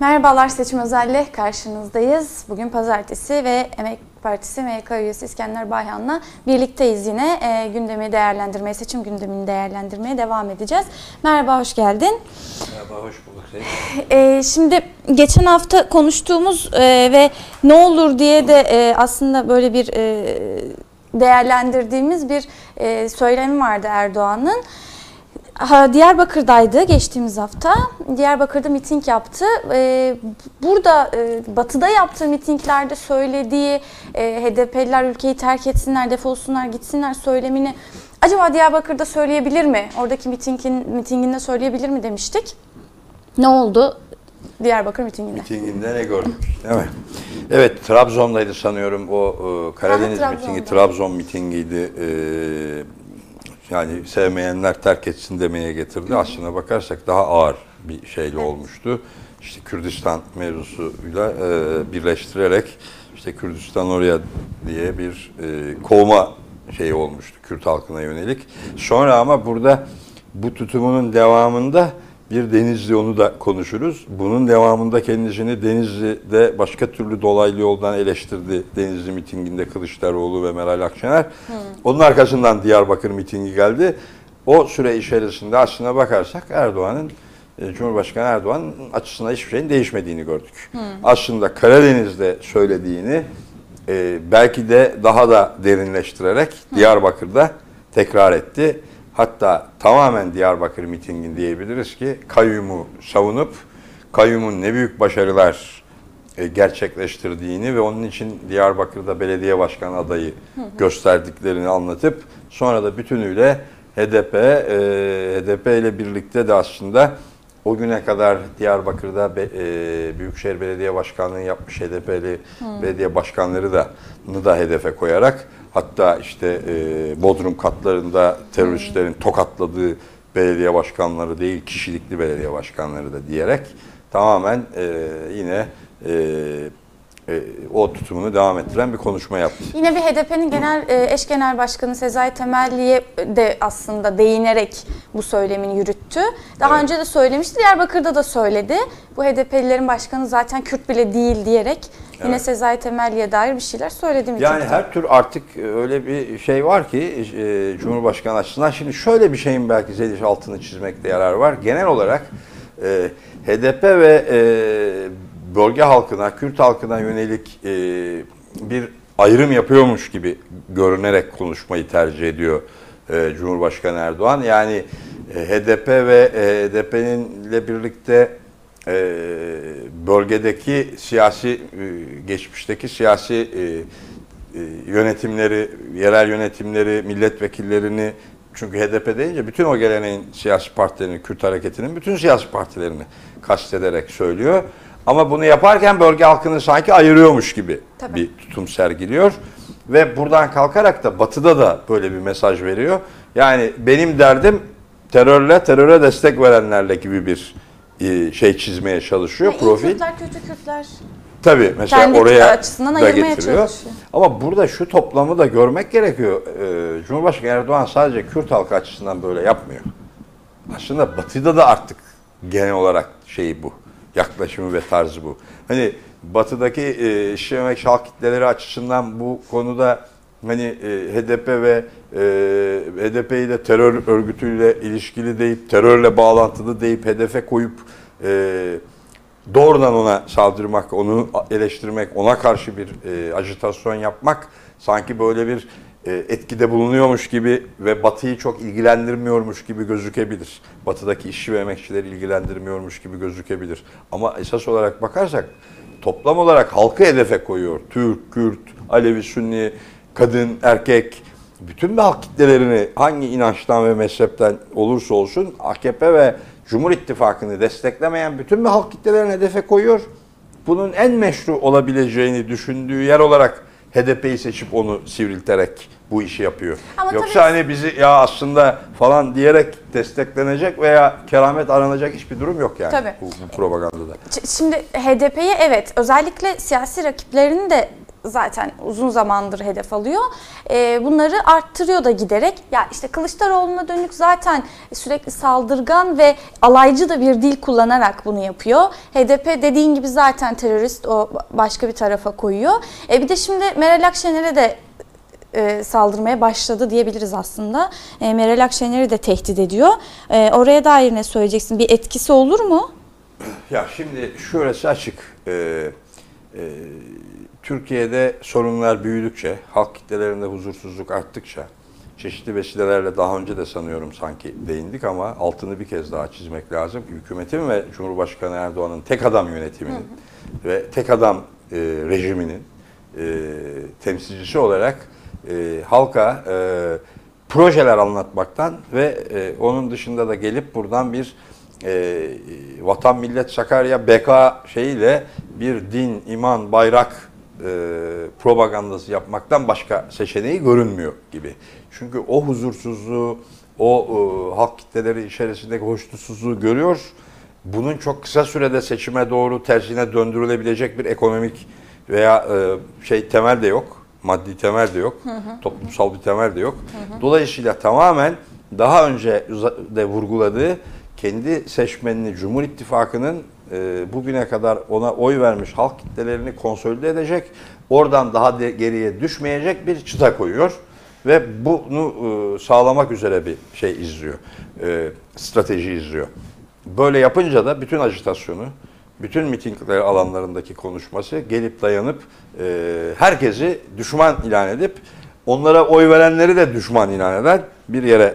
Merhabalar Seçim Özel'le karşınızdayız. Bugün pazartesi ve Emek Partisi MYK üyesi İskender Bayhan'la birlikteyiz yine. E, gündemi değerlendirmeye, seçim gündemini değerlendirmeye devam edeceğiz. Merhaba, hoş geldin. Merhaba, hoş bulduk. E, şimdi geçen hafta konuştuğumuz e, ve ne olur diye de e, aslında böyle bir e, değerlendirdiğimiz bir e, söylemi vardı Erdoğan'ın. Ha, Diyarbakır'daydı geçtiğimiz hafta. Diyarbakır'da miting yaptı. Ee, burada e, batıda yaptığı mitinglerde söylediği e, HDP'liler ülkeyi terk etsinler, defolsunlar, gitsinler söylemini acaba Diyarbakır'da söyleyebilir mi? Oradaki mitingin, mitinginde söyleyebilir mi demiştik. Ne oldu Diyarbakır mitinginde? Mitinginde ne gördük değil mi? Evet, Trabzon'daydı sanıyorum o e, Karadeniz Aha, mitingi. Trabzon mitingiydi. E, yani sevmeyenler terk etsin demeye getirdi. Aslına bakarsak daha ağır bir şeyle olmuştu. İşte Kürdistan mevzusuyla e, birleştirerek işte Kürdistan oraya diye bir e, kovma şeyi olmuştu Kürt halkına yönelik. Sonra ama burada bu tutumunun devamında bir Denizli onu da konuşuruz. Bunun devamında kendisini Denizli'de başka türlü dolaylı yoldan eleştirdi. Denizli mitinginde Kılıçdaroğlu ve Meral Akşener. Onun arkasından Diyarbakır mitingi geldi. O süre içerisinde aslına bakarsak Erdoğan'ın e, Cumhurbaşkanı Erdoğan'ın açısından hiçbir şeyin değişmediğini gördük. Aslında Karadeniz'de söylediğini e, belki de daha da derinleştirerek Diyarbakır'da tekrar etti. Hatta tamamen Diyarbakır mitingin diyebiliriz ki kayyumu savunup kayyumun ne büyük başarılar e, gerçekleştirdiğini ve onun için Diyarbakır'da belediye başkan adayı gösterdiklerini anlatıp sonra da bütünüyle HDP, e, HDP ile birlikte de aslında o güne kadar Diyarbakır'da be, e, Büyükşehir Belediye Başkanlığı yapmış HDP'li belediye başkanları daını da hedefe koyarak hatta işte e, Bodrum katlarında teröristlerin tokatladığı belediye başkanları değil kişilikli belediye başkanları da diyerek tamamen e, yine e, e, o tutumunu devam ettiren bir konuşma yaptı. Yine bir HDP'nin genel e, eş genel başkanı Sezai Temelli'ye de aslında değinerek bu söylemini yürüttü. Daha Evet. önce de söylemişti, Diyarbakır'da da söyledi. Bu HDP'lilerin başkanı zaten Kürt bile değil diyerek yine Evet. Sezai Temelli'ye dair bir şeyler söyledi mi? Yani her tür artık öyle bir şey var ki e, Cumhurbaşkanı açısından. Şimdi şöyle bir şeyin belki Zeliş altını çizmekte yarar var. Genel olarak e, HDP ve e, bölge halkına, Kürt halkına yönelik e, bir ayrım yapıyormuş gibi görünerek konuşmayı tercih ediyor e, Cumhurbaşkanı Erdoğan. Yani e, HDP ve e, HDP'nin ile birlikte e, bölgedeki siyasi e, geçmişteki siyasi e, e, yönetimleri, yerel yönetimleri, milletvekillerini çünkü HDP deyince bütün o geleneğin siyasi partilerini, Kürt hareketinin bütün siyasi partilerini kastederek söylüyor. Ama bunu yaparken bölge halkını sanki ayırıyormuş gibi Tabii. bir tutum sergiliyor. Ve buradan kalkarak da batıda da böyle bir mesaj veriyor. Yani benim derdim terörle, teröre destek verenlerle gibi bir e, şey çizmeye çalışıyor, İyi profil. Kürtler, kötü Kürtler. Tabii mesela Kendi oraya açısından da ayırmaya getiriyor. çalışıyor. Ama burada şu toplamı da görmek gerekiyor. Ee, Cumhurbaşkanı Erdoğan sadece Kürt halkı açısından böyle yapmıyor. Aslında Batı'da da artık genel olarak şeyi bu. Yaklaşımı ve tarzı bu. Hani Batı'daki e, işçi ve emek halk kitleleri açısından bu konuda hani e, HDP ve e, HDP'yi de terör örgütüyle ilişkili deyip terörle bağlantılı deyip hedefe koyup e, doğrudan ona saldırmak, onu eleştirmek, ona karşı bir e, ajitasyon yapmak sanki böyle bir e, etkide bulunuyormuş gibi ve Batı'yı çok ilgilendirmiyormuş gibi gözükebilir. Batı'daki işçi ve emekçileri ilgilendirmiyormuş gibi gözükebilir. Ama esas olarak bakarsak toplam olarak halkı hedefe koyuyor. Türk, Kürt, Alevi, Sünni, kadın, erkek, bütün halk kitlelerini hangi inançtan ve mezhepten olursa olsun AKP ve Cumhur İttifakı'nı desteklemeyen bütün halk kitlelerini hedefe koyuyor. Bunun en meşru olabileceğini düşündüğü yer olarak HDP'yi seçip onu sivrilterek bu işi yapıyor. Ama Yoksa tabii- hani bizi ya aslında falan diyerek desteklenecek veya keramet aranacak hiçbir durum yok yani Tabii. bu, propagandada. Şimdi HDP'yi evet özellikle siyasi rakiplerini de zaten uzun zamandır hedef alıyor. E, bunları arttırıyor da giderek. Ya işte Kılıçdaroğlu'na dönük zaten sürekli saldırgan ve alaycı da bir dil kullanarak bunu yapıyor. HDP dediğin gibi zaten terörist o başka bir tarafa koyuyor. E, bir de şimdi Meral Akşener'e de e, saldırmaya başladı diyebiliriz aslında. E, Meral Akşener'i de tehdit ediyor. Oraya dair ne söyleyeceksin? Bir etkisi olur mu? Ya şimdi şurası açık. Ee, e, Türkiye'de sorunlar büyüdükçe, halk kitlelerinde huzursuzluk arttıkça, çeşitli vesilelerle daha önce de sanıyorum sanki değindik ama altını bir kez daha çizmek lazım. Hükümetin ve Cumhurbaşkanı Erdoğan'ın tek adam yönetiminin ve tek adam e, rejiminin e, temsilcisi olarak e, halka e, projeler anlatmaktan ve e, onun dışında da gelip buradan bir e, Vatan Millet Sakarya BK şeyiyle bir din, iman, bayrak propagandası yapmaktan başka seçeneği görünmüyor gibi. Çünkü o huzursuzluğu, o e, halk kitleleri içerisindeki hoşnutsuzluğu görüyor. Bunun çok kısa sürede seçime doğru tersine döndürülebilecek bir ekonomik veya e, şey temel de yok. Maddi temel de yok. Toplumsal bir temel de yok. Dolayısıyla tamamen daha önce de vurguladığı kendi seçmenini Cumhur İttifakı'nın e, bugüne kadar ona oy vermiş halk kitlelerini konsolide edecek, oradan daha geriye düşmeyecek bir çıta koyuyor ve bunu e, sağlamak üzere bir şey izliyor, e, strateji izliyor. Böyle yapınca da bütün ajitasyonu, bütün mitingler alanlarındaki konuşması gelip dayanıp herkesi düşman ilan edip onlara oy verenleri de düşman ilan eder bir yere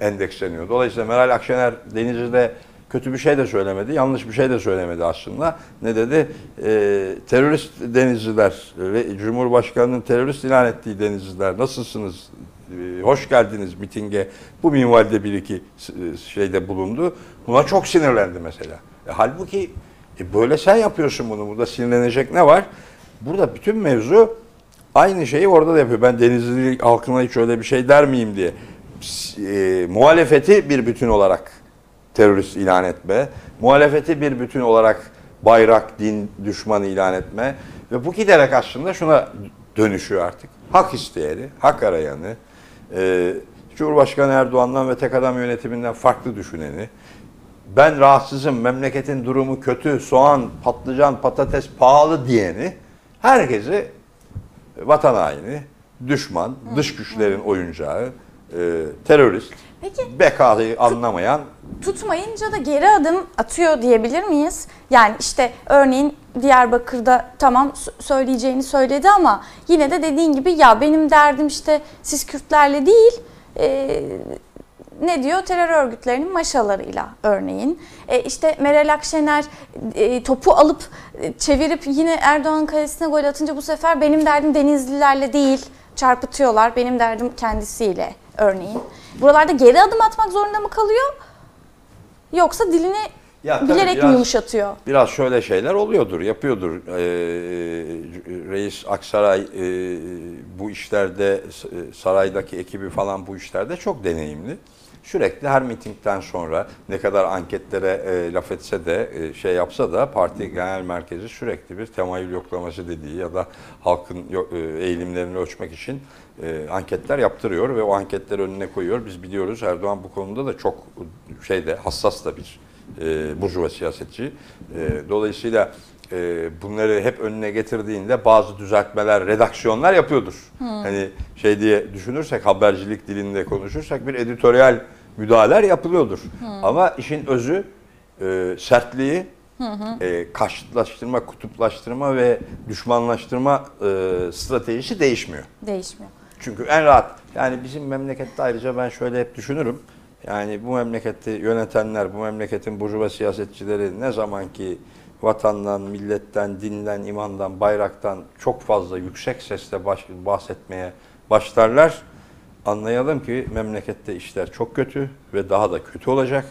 endeksleniyor. Dolayısıyla Meral Akşener Denizli'de kötü bir şey de söylemedi, yanlış bir şey de söylemedi aslında. Ne dedi? E, terörist Denizliler ve Cumhurbaşkanı'nın terörist ilan ettiği Denizliler nasılsınız? E, hoş geldiniz mitinge. Bu minvalde bir iki şeyde bulundu. Buna çok sinirlendi mesela. E, halbuki e, böyle sen yapıyorsun bunu. Burada sinirlenecek ne var? Burada bütün mevzu aynı şeyi orada da yapıyor. Ben Denizli halkına hiç öyle bir şey der miyim diye. E, muhalefeti bir bütün olarak terörist ilan etme, muhalefeti bir bütün olarak bayrak, din düşmanı ilan etme ve bu giderek aslında şuna dönüşüyor artık. Hak isteyeni, hak arayanı, e, Cumhurbaşkanı Erdoğan'dan ve tek adam yönetiminden farklı düşüneni, ben rahatsızım, memleketin durumu kötü, soğan, patlıcan, patates pahalı diyeni, herkesi vatan haini, düşman, dış güçlerin oyuncağı, e, terörist, Peki bekayı anlamayan tutmayınca da geri adım atıyor diyebilir miyiz? Yani işte örneğin Diyarbakır'da tamam söyleyeceğini söyledi ama yine de dediğin gibi ya benim derdim işte siz Kürtlerle değil e, ne diyor terör örgütlerinin maşalarıyla örneğin. E, işte Meral Akşener e, topu alıp e, çevirip yine Erdoğan kalesine gol atınca bu sefer benim derdim Denizlilerle değil çarpıtıyorlar. Benim derdim kendisiyle örneğin. Buralarda geri adım atmak zorunda mı kalıyor? Yoksa dilini Ya bilerek mi biraz- yumuşatıyor? Biraz şöyle şeyler oluyordur, yapıyordur. Ee, Reis Aksaray e, bu işlerde, s- saraydaki ekibi falan bu işlerde çok deneyimli. Sürekli her mitingden sonra ne kadar anketlere e, laf etse de e, şey yapsa da parti genel merkezi sürekli bir temayül yoklaması dediği ya da halkın e, eğilimlerini ölçmek için e, anketler yaptırıyor ve o anketleri önüne koyuyor. Biz biliyoruz Erdoğan bu konuda da çok şeyde hassas da bir e, burjuva siyasetçi. E, dolayısıyla e, bunları hep önüne getirdiğinde bazı düzeltmeler, redaksiyonlar yapıyordur. Hani şey diye düşünürsek, habercilik dilinde konuşursak bir editoryal müdahaleler yapılıyordur. Ama işin özü, e, sertliği, e, karşıtlaştırma, kutuplaştırma ve düşmanlaştırma e, stratejisi değişmiyor. Değişmiyor. Çünkü en rahat yani bizim memlekette ayrıca ben şöyle hep düşünürüm. Yani bu memleketi yönetenler, bu memleketin burjuva siyasetçileri ne zaman ki vatandan, milletten, dinden, imandan, bayraktan çok fazla yüksek sesle baş- bahsetmeye başlarlar. Anlayalım ki memlekette işler çok kötü ve daha da kötü olacak.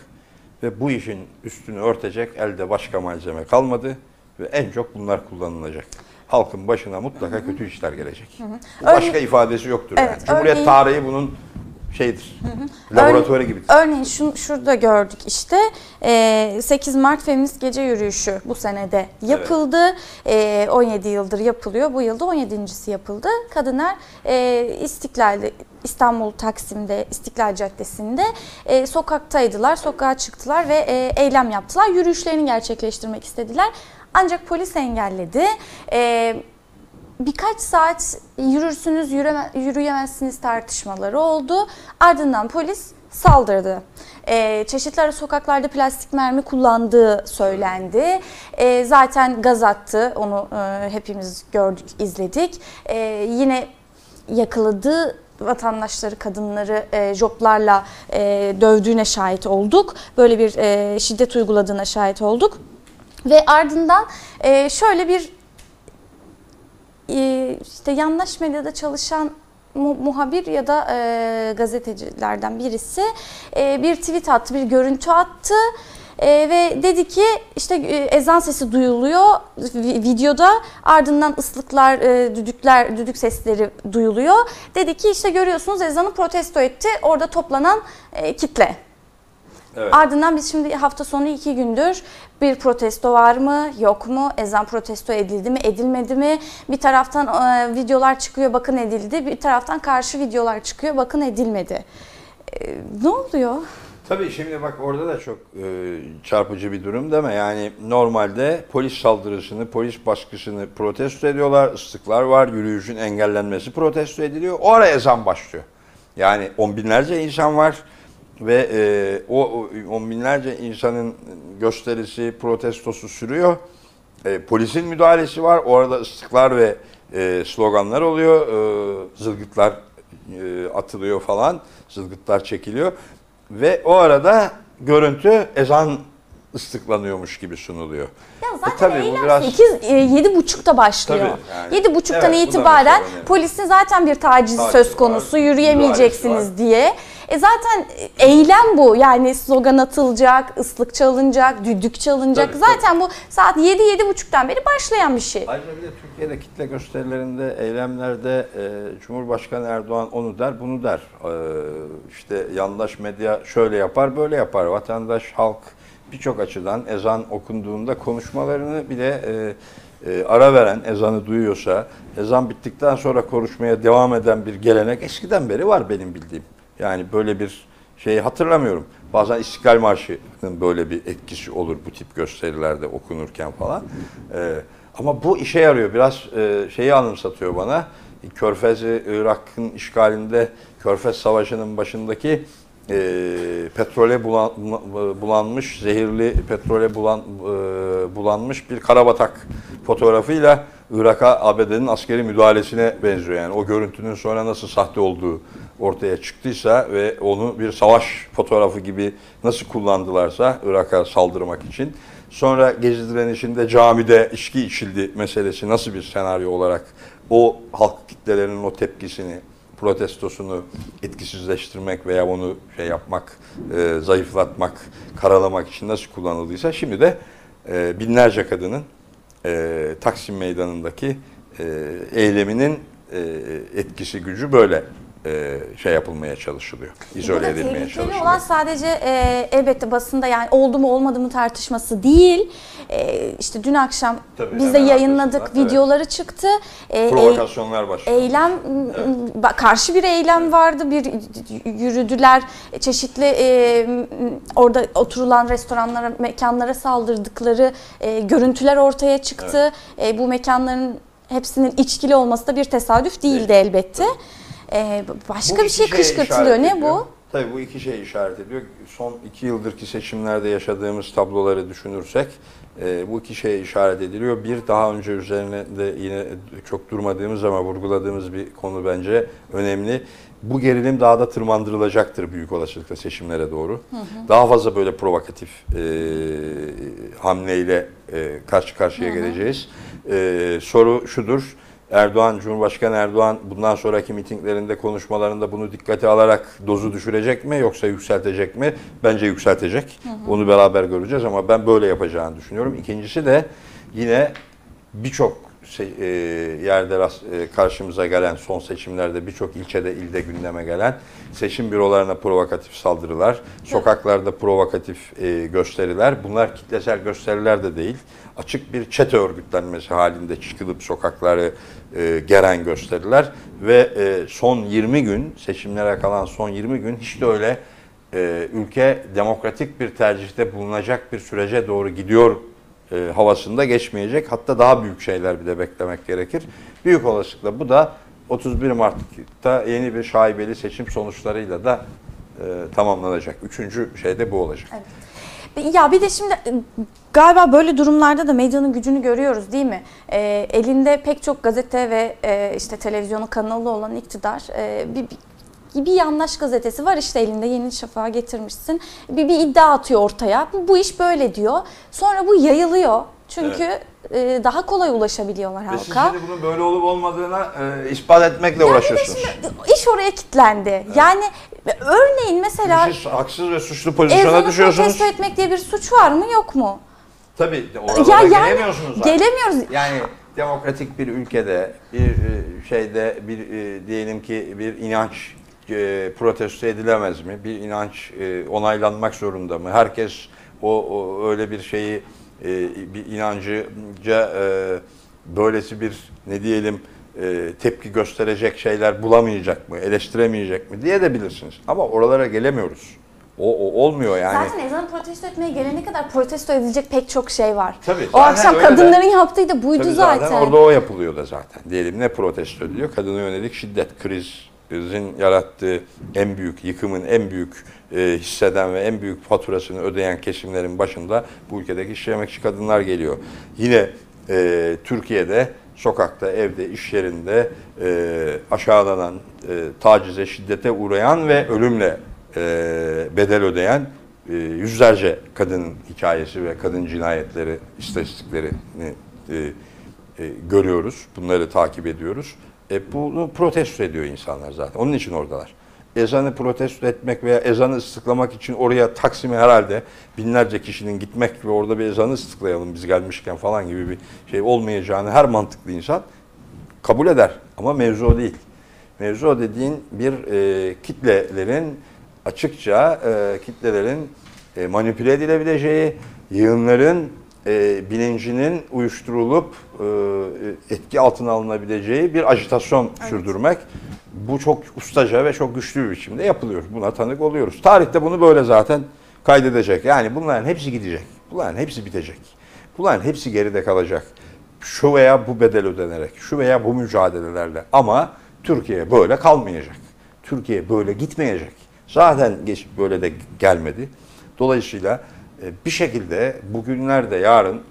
Ve bu işin üstünü örtecek elde başka malzeme kalmadı ve en çok bunlar kullanılacak. Halkın başına mutlaka kötü işler gelecek. Bu Başka ifadesi yoktur Evet, yani. Cumhuriyet örneğin- tarihi bunun şeydir. Laboratuvarı gibi. Örneğin şunu, şurada gördük işte e, 8 Mart Feminist Gece Yürüyüşü bu senede yapıldı. E, 17 yıldır yapılıyor. Bu yılda 17.si yapıldı. Kadınlar e, İstiklal'de İstanbul Taksim'de İstiklal Caddesi'nde e, sokaktaydılar. Sokağa çıktılar ve e, eylem yaptılar. Yürüyüşlerini gerçekleştirmek istediler. Ancak polis engelledi. E, birkaç saat yürürsünüz yürüme, yürüyemezsiniz tartışmaları oldu. Ardından polis saldırdı. Ee, çeşitli ara sokaklarda plastik mermi kullandığı söylendi. Ee, zaten gaz attı. Onu e, hepimiz gördük, izledik. Ee, yine yakaladığı vatandaşları, kadınları e, joplarla e, dövdüğüne şahit olduk. Böyle bir e, şiddet uyguladığına şahit olduk. Ve ardından e, şöyle bir e, işte yandaş medyada çalışan mu- muhabir ya da e, gazetecilerden birisi e, bir tweet attı, bir görüntü attı. E, ve dedi ki işte e, ezan sesi duyuluyor vi- videoda ardından ıslıklar, e, düdükler, düdük sesleri duyuluyor. Dedi ki işte görüyorsunuz ezanı protesto etti orada toplanan e, kitle. Evet. Ardından biz şimdi hafta sonu iki gündür bir protesto var mı yok mu? Ezan protesto edildi mi edilmedi mi? Bir taraftan e, videolar çıkıyor bakın edildi. Bir taraftan karşı videolar çıkıyor bakın edilmedi. E, ne oluyor? Tabii şimdi bak orada da çok e, çarpıcı bir durum değil mi? Yani normalde polis saldırısını, polis baskısını protesto ediyorlar. ıslıklar var, yürüyüşün engellenmesi protesto ediliyor. O ara ezan başlıyor. Yani on binlerce insan var ve e, o, on binlerce insanın gösterisi, protestosu sürüyor. E, polisin müdahalesi var. Orada ıslıklar ve e, sloganlar oluyor. E, zılgıtlar e, atılıyor falan. Zılgıtlar çekiliyor. Ve o arada görüntü ezan ıslıklanıyormuş gibi sunuluyor. Ya E zaten tabii bu eylem biraz- 8, e, 7.30'da başlıyor. Tabii, yani. 7.30'dan Evet, bu da itibaren polisin zaten bir tacizi Taciz söz konusu var, yürüyemeyeceksiniz var. diye. E zaten eylem bu. Yani slogan atılacak, ıslık çalınacak, düdük çalınacak. Tabii, zaten bu saat 7-7.30'dan beri başlayan bir şey. Ayrıca bir de Türkiye'de kitle gösterilerinde, eylemlerde e, Cumhurbaşkanı Erdoğan onu der, bunu der. E, işte yandaş medya şöyle yapar, böyle yapar. Vatandaş, halk birçok açıdan ezan okunduğunda konuşmalarını bile e, e, ara veren, ezanı duyuyorsa, ezan bittikten sonra konuşmaya devam eden bir gelenek eskiden beri var benim bildiğim. Yani böyle bir şeyi hatırlamıyorum. Bazen İstiklal Marşı'nın böyle bir etkisi olur bu tip gösterilerde okunurken falan. Ee, ama bu işe yarıyor. Biraz e, şeyi anımsatıyor bana. Körfez'i Irak'ın işgalinde Körfez Savaşı'nın başındaki e, petrole bulan, bulanmış, zehirli petrole bulan, e, bulanmış bir karabatak fotoğrafıyla Irak'a ABD'nin askeri müdahalesine benziyor. Yani o görüntünün sonra nasıl sahte olduğu ortaya çıktıysa ve onu bir savaş fotoğrafı gibi nasıl kullandılarsa Irak'a saldırmak için. Sonra Gezi direnişinde camide içki içildi meselesi nasıl bir senaryo olarak o halk kitlelerinin o tepkisini, protestosunu etkisizleştirmek veya onu şey yapmak, e, zayıflatmak, karalamak için nasıl kullanıldıysa şimdi de e, binlerce kadının e, Taksim Meydanı'ndaki e, eyleminin e, etkisi gücü böyle e, şey yapılmaya çalışılıyor. İzole edilmeye tehlikeli çalışılıyor. olan sadece e, elbette basında yani oldu mu olmadı mı tartışması değil. E, işte dün akşam Tabii, biz de yayınladık, arkasından, evet. videoları çıktı. E, Provokasyonlar başlıyor. Eylem ba- karşı bir eylem vardı. Bir yürüdüler. Çeşitli e, orada oturulan restoranlara, mekanlara saldırdıkları e, görüntüler ortaya çıktı. E, bu mekanların hepsinin içkili olması da bir tesadüf değildi Değil. elbette. E, başka Bu bir şey kışkırtılıyor. Ne ediyor. bu? Tabii bu iki şey işaret ediyor. Son iki yıldırki seçimlerde yaşadığımız tabloları düşünürsek e, bu iki şeye işaret ediliyor. Bir daha önce üzerine de yine çok durmadığımız ama vurguladığımız bir konu bence önemli. Bu gerilim daha da tırmandırılacaktır büyük olasılıkla seçimlere doğru. Daha fazla böyle provokatif e, hamleyle e, karşı karşıya geleceğiz. E, soru şudur. Erdoğan, Cumhurbaşkanı Erdoğan bundan sonraki mitinglerinde, konuşmalarında bunu dikkate alarak dozu düşürecek mi yoksa yükseltecek mi? Bence yükseltecek. Onu beraber göreceğiz ama ben böyle yapacağını düşünüyorum. İkincisi de yine birçok se- e, yerde rast- e, karşımıza gelen son seçimlerde birçok ilçede ilde gündeme gelen seçim bürolarına provokatif saldırılar, sokaklarda provokatif e, gösteriler. Bunlar kitlesel gösteriler de değil. Açık bir çete örgütlenmesi halinde çıkılıp sokakları e, geren gösteriler ve e, son 20 gün seçimlere kalan son 20 gün hiç de öyle e, ülke demokratik bir tercihte bulunacak bir sürece doğru gidiyor e, havasında geçmeyecek. Hatta daha büyük şeyler bir de beklemek gerekir. Büyük olasılıkla bu da 31 Mart'ta yeni bir şaibeli seçim sonuçlarıyla da e, tamamlanacak. Üçüncü şey de bu olacak. Ya bir de şimdi e, galiba böyle durumlarda da medyanın gücünü görüyoruz değil mi? E, elinde pek çok gazete ve e, işte televizyonun kanalı olan iktidar e, bir, bir, bir yandaş gazetesi var işte elinde Yeni Şafak'a getirmişsin. Bir, bir iddia atıyor ortaya. Bu, bu iş böyle diyor. Sonra bu yayılıyor. Çünkü e, daha kolay ulaşabiliyorlar Ve halka. şimdi bunun böyle olup olmadığına e, ispat etmekle uğraşıyorsunuz. İş oraya kilitlendi. Yani örneğin mesela Siz haksız ve suçlu pozisyona ezanı düşüyorsunuz. protesto etmek diye bir suç var mı yok mu? Tabii oralara Ya yani gelemiyorsunuz zaten. gelemiyoruz. Yani demokratik bir ülkede bir e, şeyde bir e, diyelim ki bir inanç e, protesto edilemez mi? Bir inanç e, onaylanmak zorunda mı? Herkes o, o öyle bir şeyi e, bir inancıca e, böylesi bir ne diyelim e, tepki gösterecek şeyler bulamayacak mı? Eleştiremeyecek mi diye de bilirsiniz. Ama oralara gelemiyoruz. O, o olmuyor yani. Zaten ezanı protesto etmeye gelene kadar protesto edilecek pek çok şey var. Tabii, o akşam öyle de. kadınların yaptığı da buydu Tabii zaten. zaten orada o yapılıyor da zaten. Diyelim ne protesto ediliyor? Kadına yönelik şiddet, krizin yarattığı en büyük, yıkımın en büyük e, hisseden ve en büyük faturasını ödeyen kesimlerin başında bu ülkedeki işçi emekçi kadınlar geliyor. Yine e, Türkiye'de sokakta, evde, iş yerinde e, aşağılanan, e, tacize, şiddete uğrayan ve ölümle e, bedel ödeyen e, yüzlerce kadın hikayesi ve kadın cinayetleri istatistiklerini e, e, görüyoruz. Bunları takip ediyoruz. E, bunu protesto ediyor insanlar zaten. Onun için oradalar. Ezanı protesto etmek veya ezanı ıslıklamak için oraya Taksim'e herhalde binlerce kişinin gitmek ve orada bir ezanı ıslıklayalım biz gelmişken falan gibi bir şey olmayacağını her mantıklı insan kabul eder. Ama mevzu değil. Mevzu dediğin bir e, kitlelerin açıkça e, kitlelerin e, manipüle edilebileceği, yığınların e, bilincinin uyuşturulup e, etki altına alınabileceği bir ajitasyon sürdürmek. Bu çok ustaca ve çok güçlü bir biçimde yapılıyor. Buna tanık oluyoruz. Tarihte bunu böyle zaten kaydedecek. Yani bunların hepsi gidecek. Bunların hepsi bitecek. Bunların hepsi geride kalacak. Şu veya bu bedel ödenerek, şu veya bu mücadelelerle. Ama Türkiye böyle kalmayacak. Türkiye böyle gitmeyecek. Zaten geç böyle de gelmedi. Dolayısıyla bir şekilde bugünlerde yarın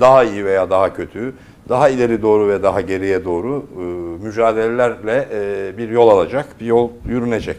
daha iyi veya daha kötü, daha ileri doğru ve daha geriye doğru e, mücadelelerle e, bir yol alacak, bir yol yürünecek.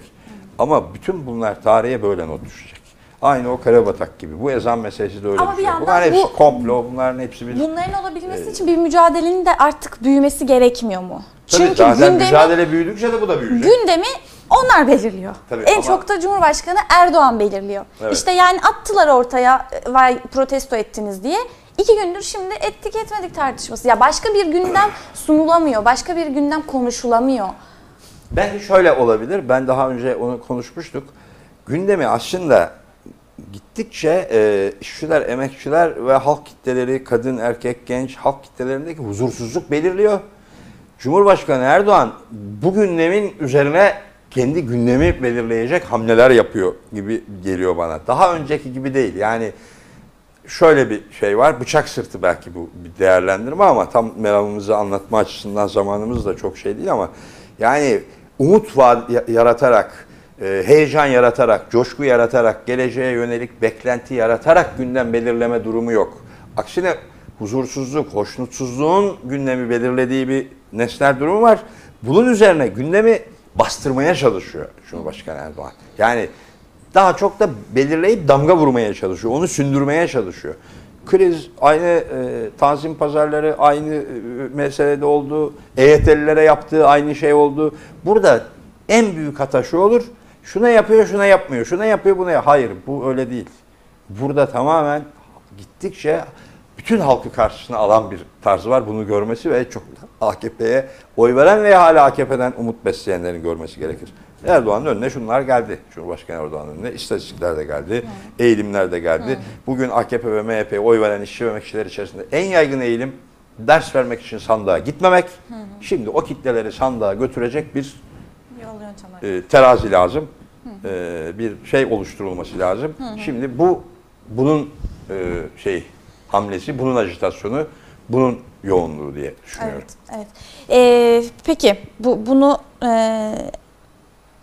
Ama bütün bunlar tarihe böyle not düşecek. Aynı o Karabatak gibi. Bu ezan meselesi de öyle Ama bir yandan Bunların hepsi bu- komplo, bunların hepsi bir... Bunların olabilmesi için bir mücadelenin de artık büyümesi gerekmiyor mu? Tabii Çünkü zaten gündemi, mücadele büyüdükçe de bu da büyüyecek. gündemi onlar belirliyor. Tabii en ama- çok da Cumhurbaşkanı Erdoğan belirliyor. Evet. İşte yani attılar ortaya e, vay protesto ettiniz diye. İki gündür şimdi ettik etmedik tartışması. Ya başka bir gündem sunulamıyor. Başka bir gündem konuşulamıyor. Belki şöyle olabilir. Ben daha önce onu konuşmuştuk. Gündemi aslında gittikçe e, işçiler, emekçiler ve halk kitleleri, kadın, erkek, genç halk kitlelerindeki huzursuzluk belirliyor. Cumhurbaşkanı Erdoğan bu gündemin üzerine kendi gündemi belirleyecek hamleler yapıyor gibi geliyor bana. Daha önceki gibi değil. Yani şöyle bir şey var. Bıçak sırtı belki bu bir değerlendirme ama tam meramımızı anlatma açısından zamanımız da çok şey değil ama yani umut yaratarak, e, heyecan yaratarak, coşku yaratarak, geleceğe yönelik beklenti yaratarak gündem belirleme durumu yok. Aksine huzursuzluk, hoşnutsuzluğun gündemi belirlediği bir nesnel durumu var. Bunun üzerine gündemi bastırmaya çalışıyor Cumhurbaşkanı Erdoğan. Yani daha çok da belirleyip damga vurmaya çalışıyor. Onu sündürmeye çalışıyor. Kriz aynı e, tanzim pazarları aynı e, meselede oldu. EYT'lilere yaptığı aynı şey oldu. Burada en büyük hata şu olur. Şuna yapıyor, şuna yapmıyor. Şuna yapıyor, buna yap- Hayır, bu öyle değil. Burada tamamen gittikçe bütün halkı karşısına alan bir tarzı var. Bunu görmesi ve çok AKP'ye oy veren veya hala AKP'den umut besleyenlerin görmesi gerekir. Erdoğan'ın önüne şunlar geldi. Cumhurbaşkanı Erdoğan'ın önüne istatistikler de geldi, eğilimler de geldi. Bugün AKP ve MHP'ye oy veren işçi ve emekçiler içerisinde en yaygın eğilim ders vermek için sandığa gitmemek. Şimdi o kitleleri sandığa götürecek bir e, terazi lazım. E, bir şey oluşturulması lazım. Şimdi bu bunun e, şey hamlesi, bunun ajitasyonu, bunun yoğunluğu diye düşünüyorum. Evet, evet. Ee, peki bu bunu e,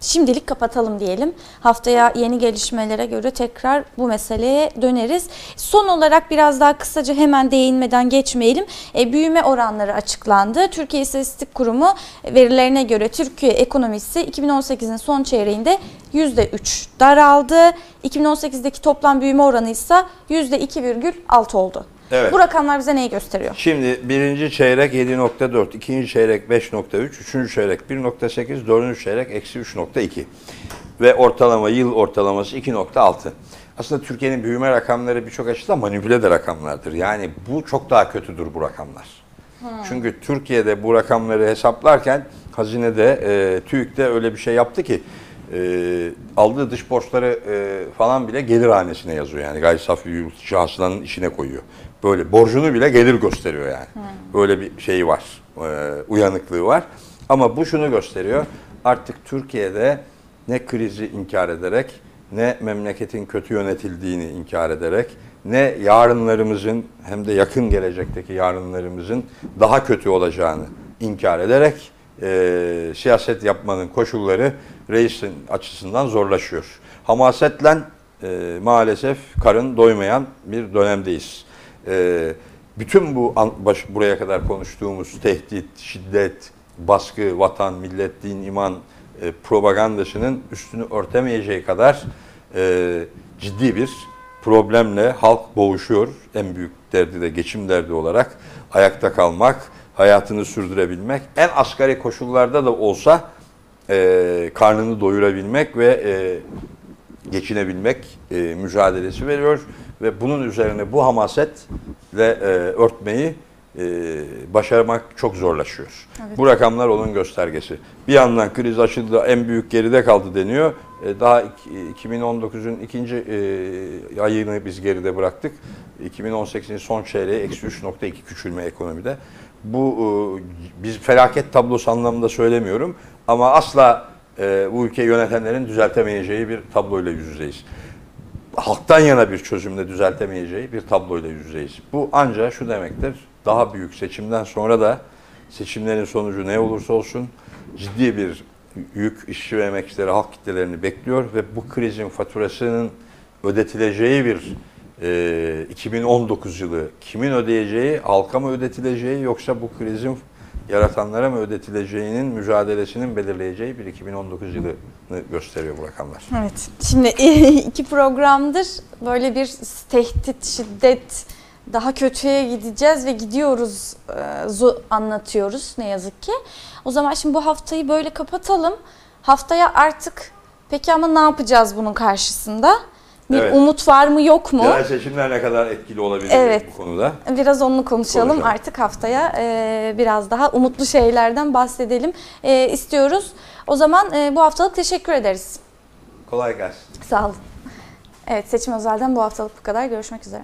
şimdilik kapatalım diyelim. Haftaya yeni gelişmelere göre tekrar bu meseleye döneriz. Son olarak biraz daha kısaca hemen değinmeden geçmeyelim. E, büyüme oranları açıklandı. Türkiye İstatistik Kurumu verilerine göre Türkiye ekonomisi 2018'in son çeyreğinde %3 daraldı. 2018'deki toplam büyüme oranı ise %2,6 oldu. Evet. Bu rakamlar bize neyi gösteriyor? Şimdi birinci çeyrek 7.4, ikinci çeyrek 5.3, üçüncü çeyrek 1.8, dördüncü çeyrek eksi 3.2 ve ortalama yıl ortalaması 2.6. Aslında Türkiye'nin büyüme rakamları birçok açıdan manipüle de rakamlardır. Yani bu çok daha kötüdür bu rakamlar. Çünkü Türkiye'de bu rakamları hesaplarken hazinede, e, TÜİK'te öyle bir şey yaptı ki e, aldığı dış borçları e, falan bile gelir hanesine yazıyor. Yani gayri safi yurt içi hasılanın içine koyuyor. Böyle borcunu bile gelir gösteriyor yani. Böyle bir şey var, e, uyanıklığı var. Ama bu şunu gösteriyor. Artık Türkiye'de ne krizi inkar ederek, ne memleketin kötü yönetildiğini inkar ederek, ne yarınlarımızın hem de yakın gelecekteki yarınlarımızın daha kötü olacağını inkar ederek e, siyaset yapmanın koşulları reisin açısından zorlaşıyor. Hamasetle e, maalesef karın doymayan bir dönemdeyiz. E, bütün bu an, baş, buraya kadar konuştuğumuz tehdit, şiddet, baskı, vatan, millet, din, iman e, propagandasının üstünü örtemeyeceği kadar e, ciddi bir problemle halk boğuşuyor. En büyük derdi de geçim derdi olarak ayakta kalmak, hayatını sürdürebilmek, en asgari koşullarda da olsa e, karnını doyurabilmek ve e, geçinebilmek e, mücadelesi veriyor ve bunun üzerine bu hamasetle e, örtmeyi e, başarmak çok zorlaşıyor. Evet. Bu rakamlar onun göstergesi. Bir yandan kriz açıldı, en büyük geride kaldı deniyor. E, daha iki- 2019'un ikinci e, ayını biz geride bıraktık. 2018'in son çeyreği eksi 3.2 küçülme ekonomide. Bu e, biz felaket tablosu anlamında söylemiyorum ama asla e, bu ülkeyi yönetenlerin düzeltemeyeceği bir tabloyla yüz yüzeyiz halktan yana bir çözümle düzeltemeyeceği bir tabloyla yüz yüzeyiz. Bu ancak şu demektir, daha büyük seçimden sonra da seçimlerin sonucu ne olursa olsun ciddi bir yük işçi ve emekçileri, halk kitlelerini bekliyor ve bu krizin faturasının ödetileceği bir e, 2019 yılı kimin ödeyeceği, halka mı ödetileceği yoksa bu krizin yaratanlara mı ödetileceğinin mücadelesinin belirleyeceği bir 2019 yılını gösteriyor bu rakamlar. Evet. Şimdi iki programdır böyle bir tehdit, şiddet, daha kötüye gideceğiz ve gidiyoruz e, zu anlatıyoruz ne yazık ki. O zaman şimdi bu haftayı böyle kapatalım. Haftaya artık peki ama ne yapacağız bunun karşısında? Bir Evet. umut var mı yok mu? Yerel seçimler ne kadar etkili olabilir Evet. bu konuda? Biraz onu konuşalım. Konuşalım. Artık haftaya e, biraz daha umutlu şeylerden bahsedelim e, istiyoruz. O zaman e, bu haftalık teşekkür ederiz. Kolay gelsin. Sağ olun. Evet seçim özelden bu haftalık bu kadar. Görüşmek üzere.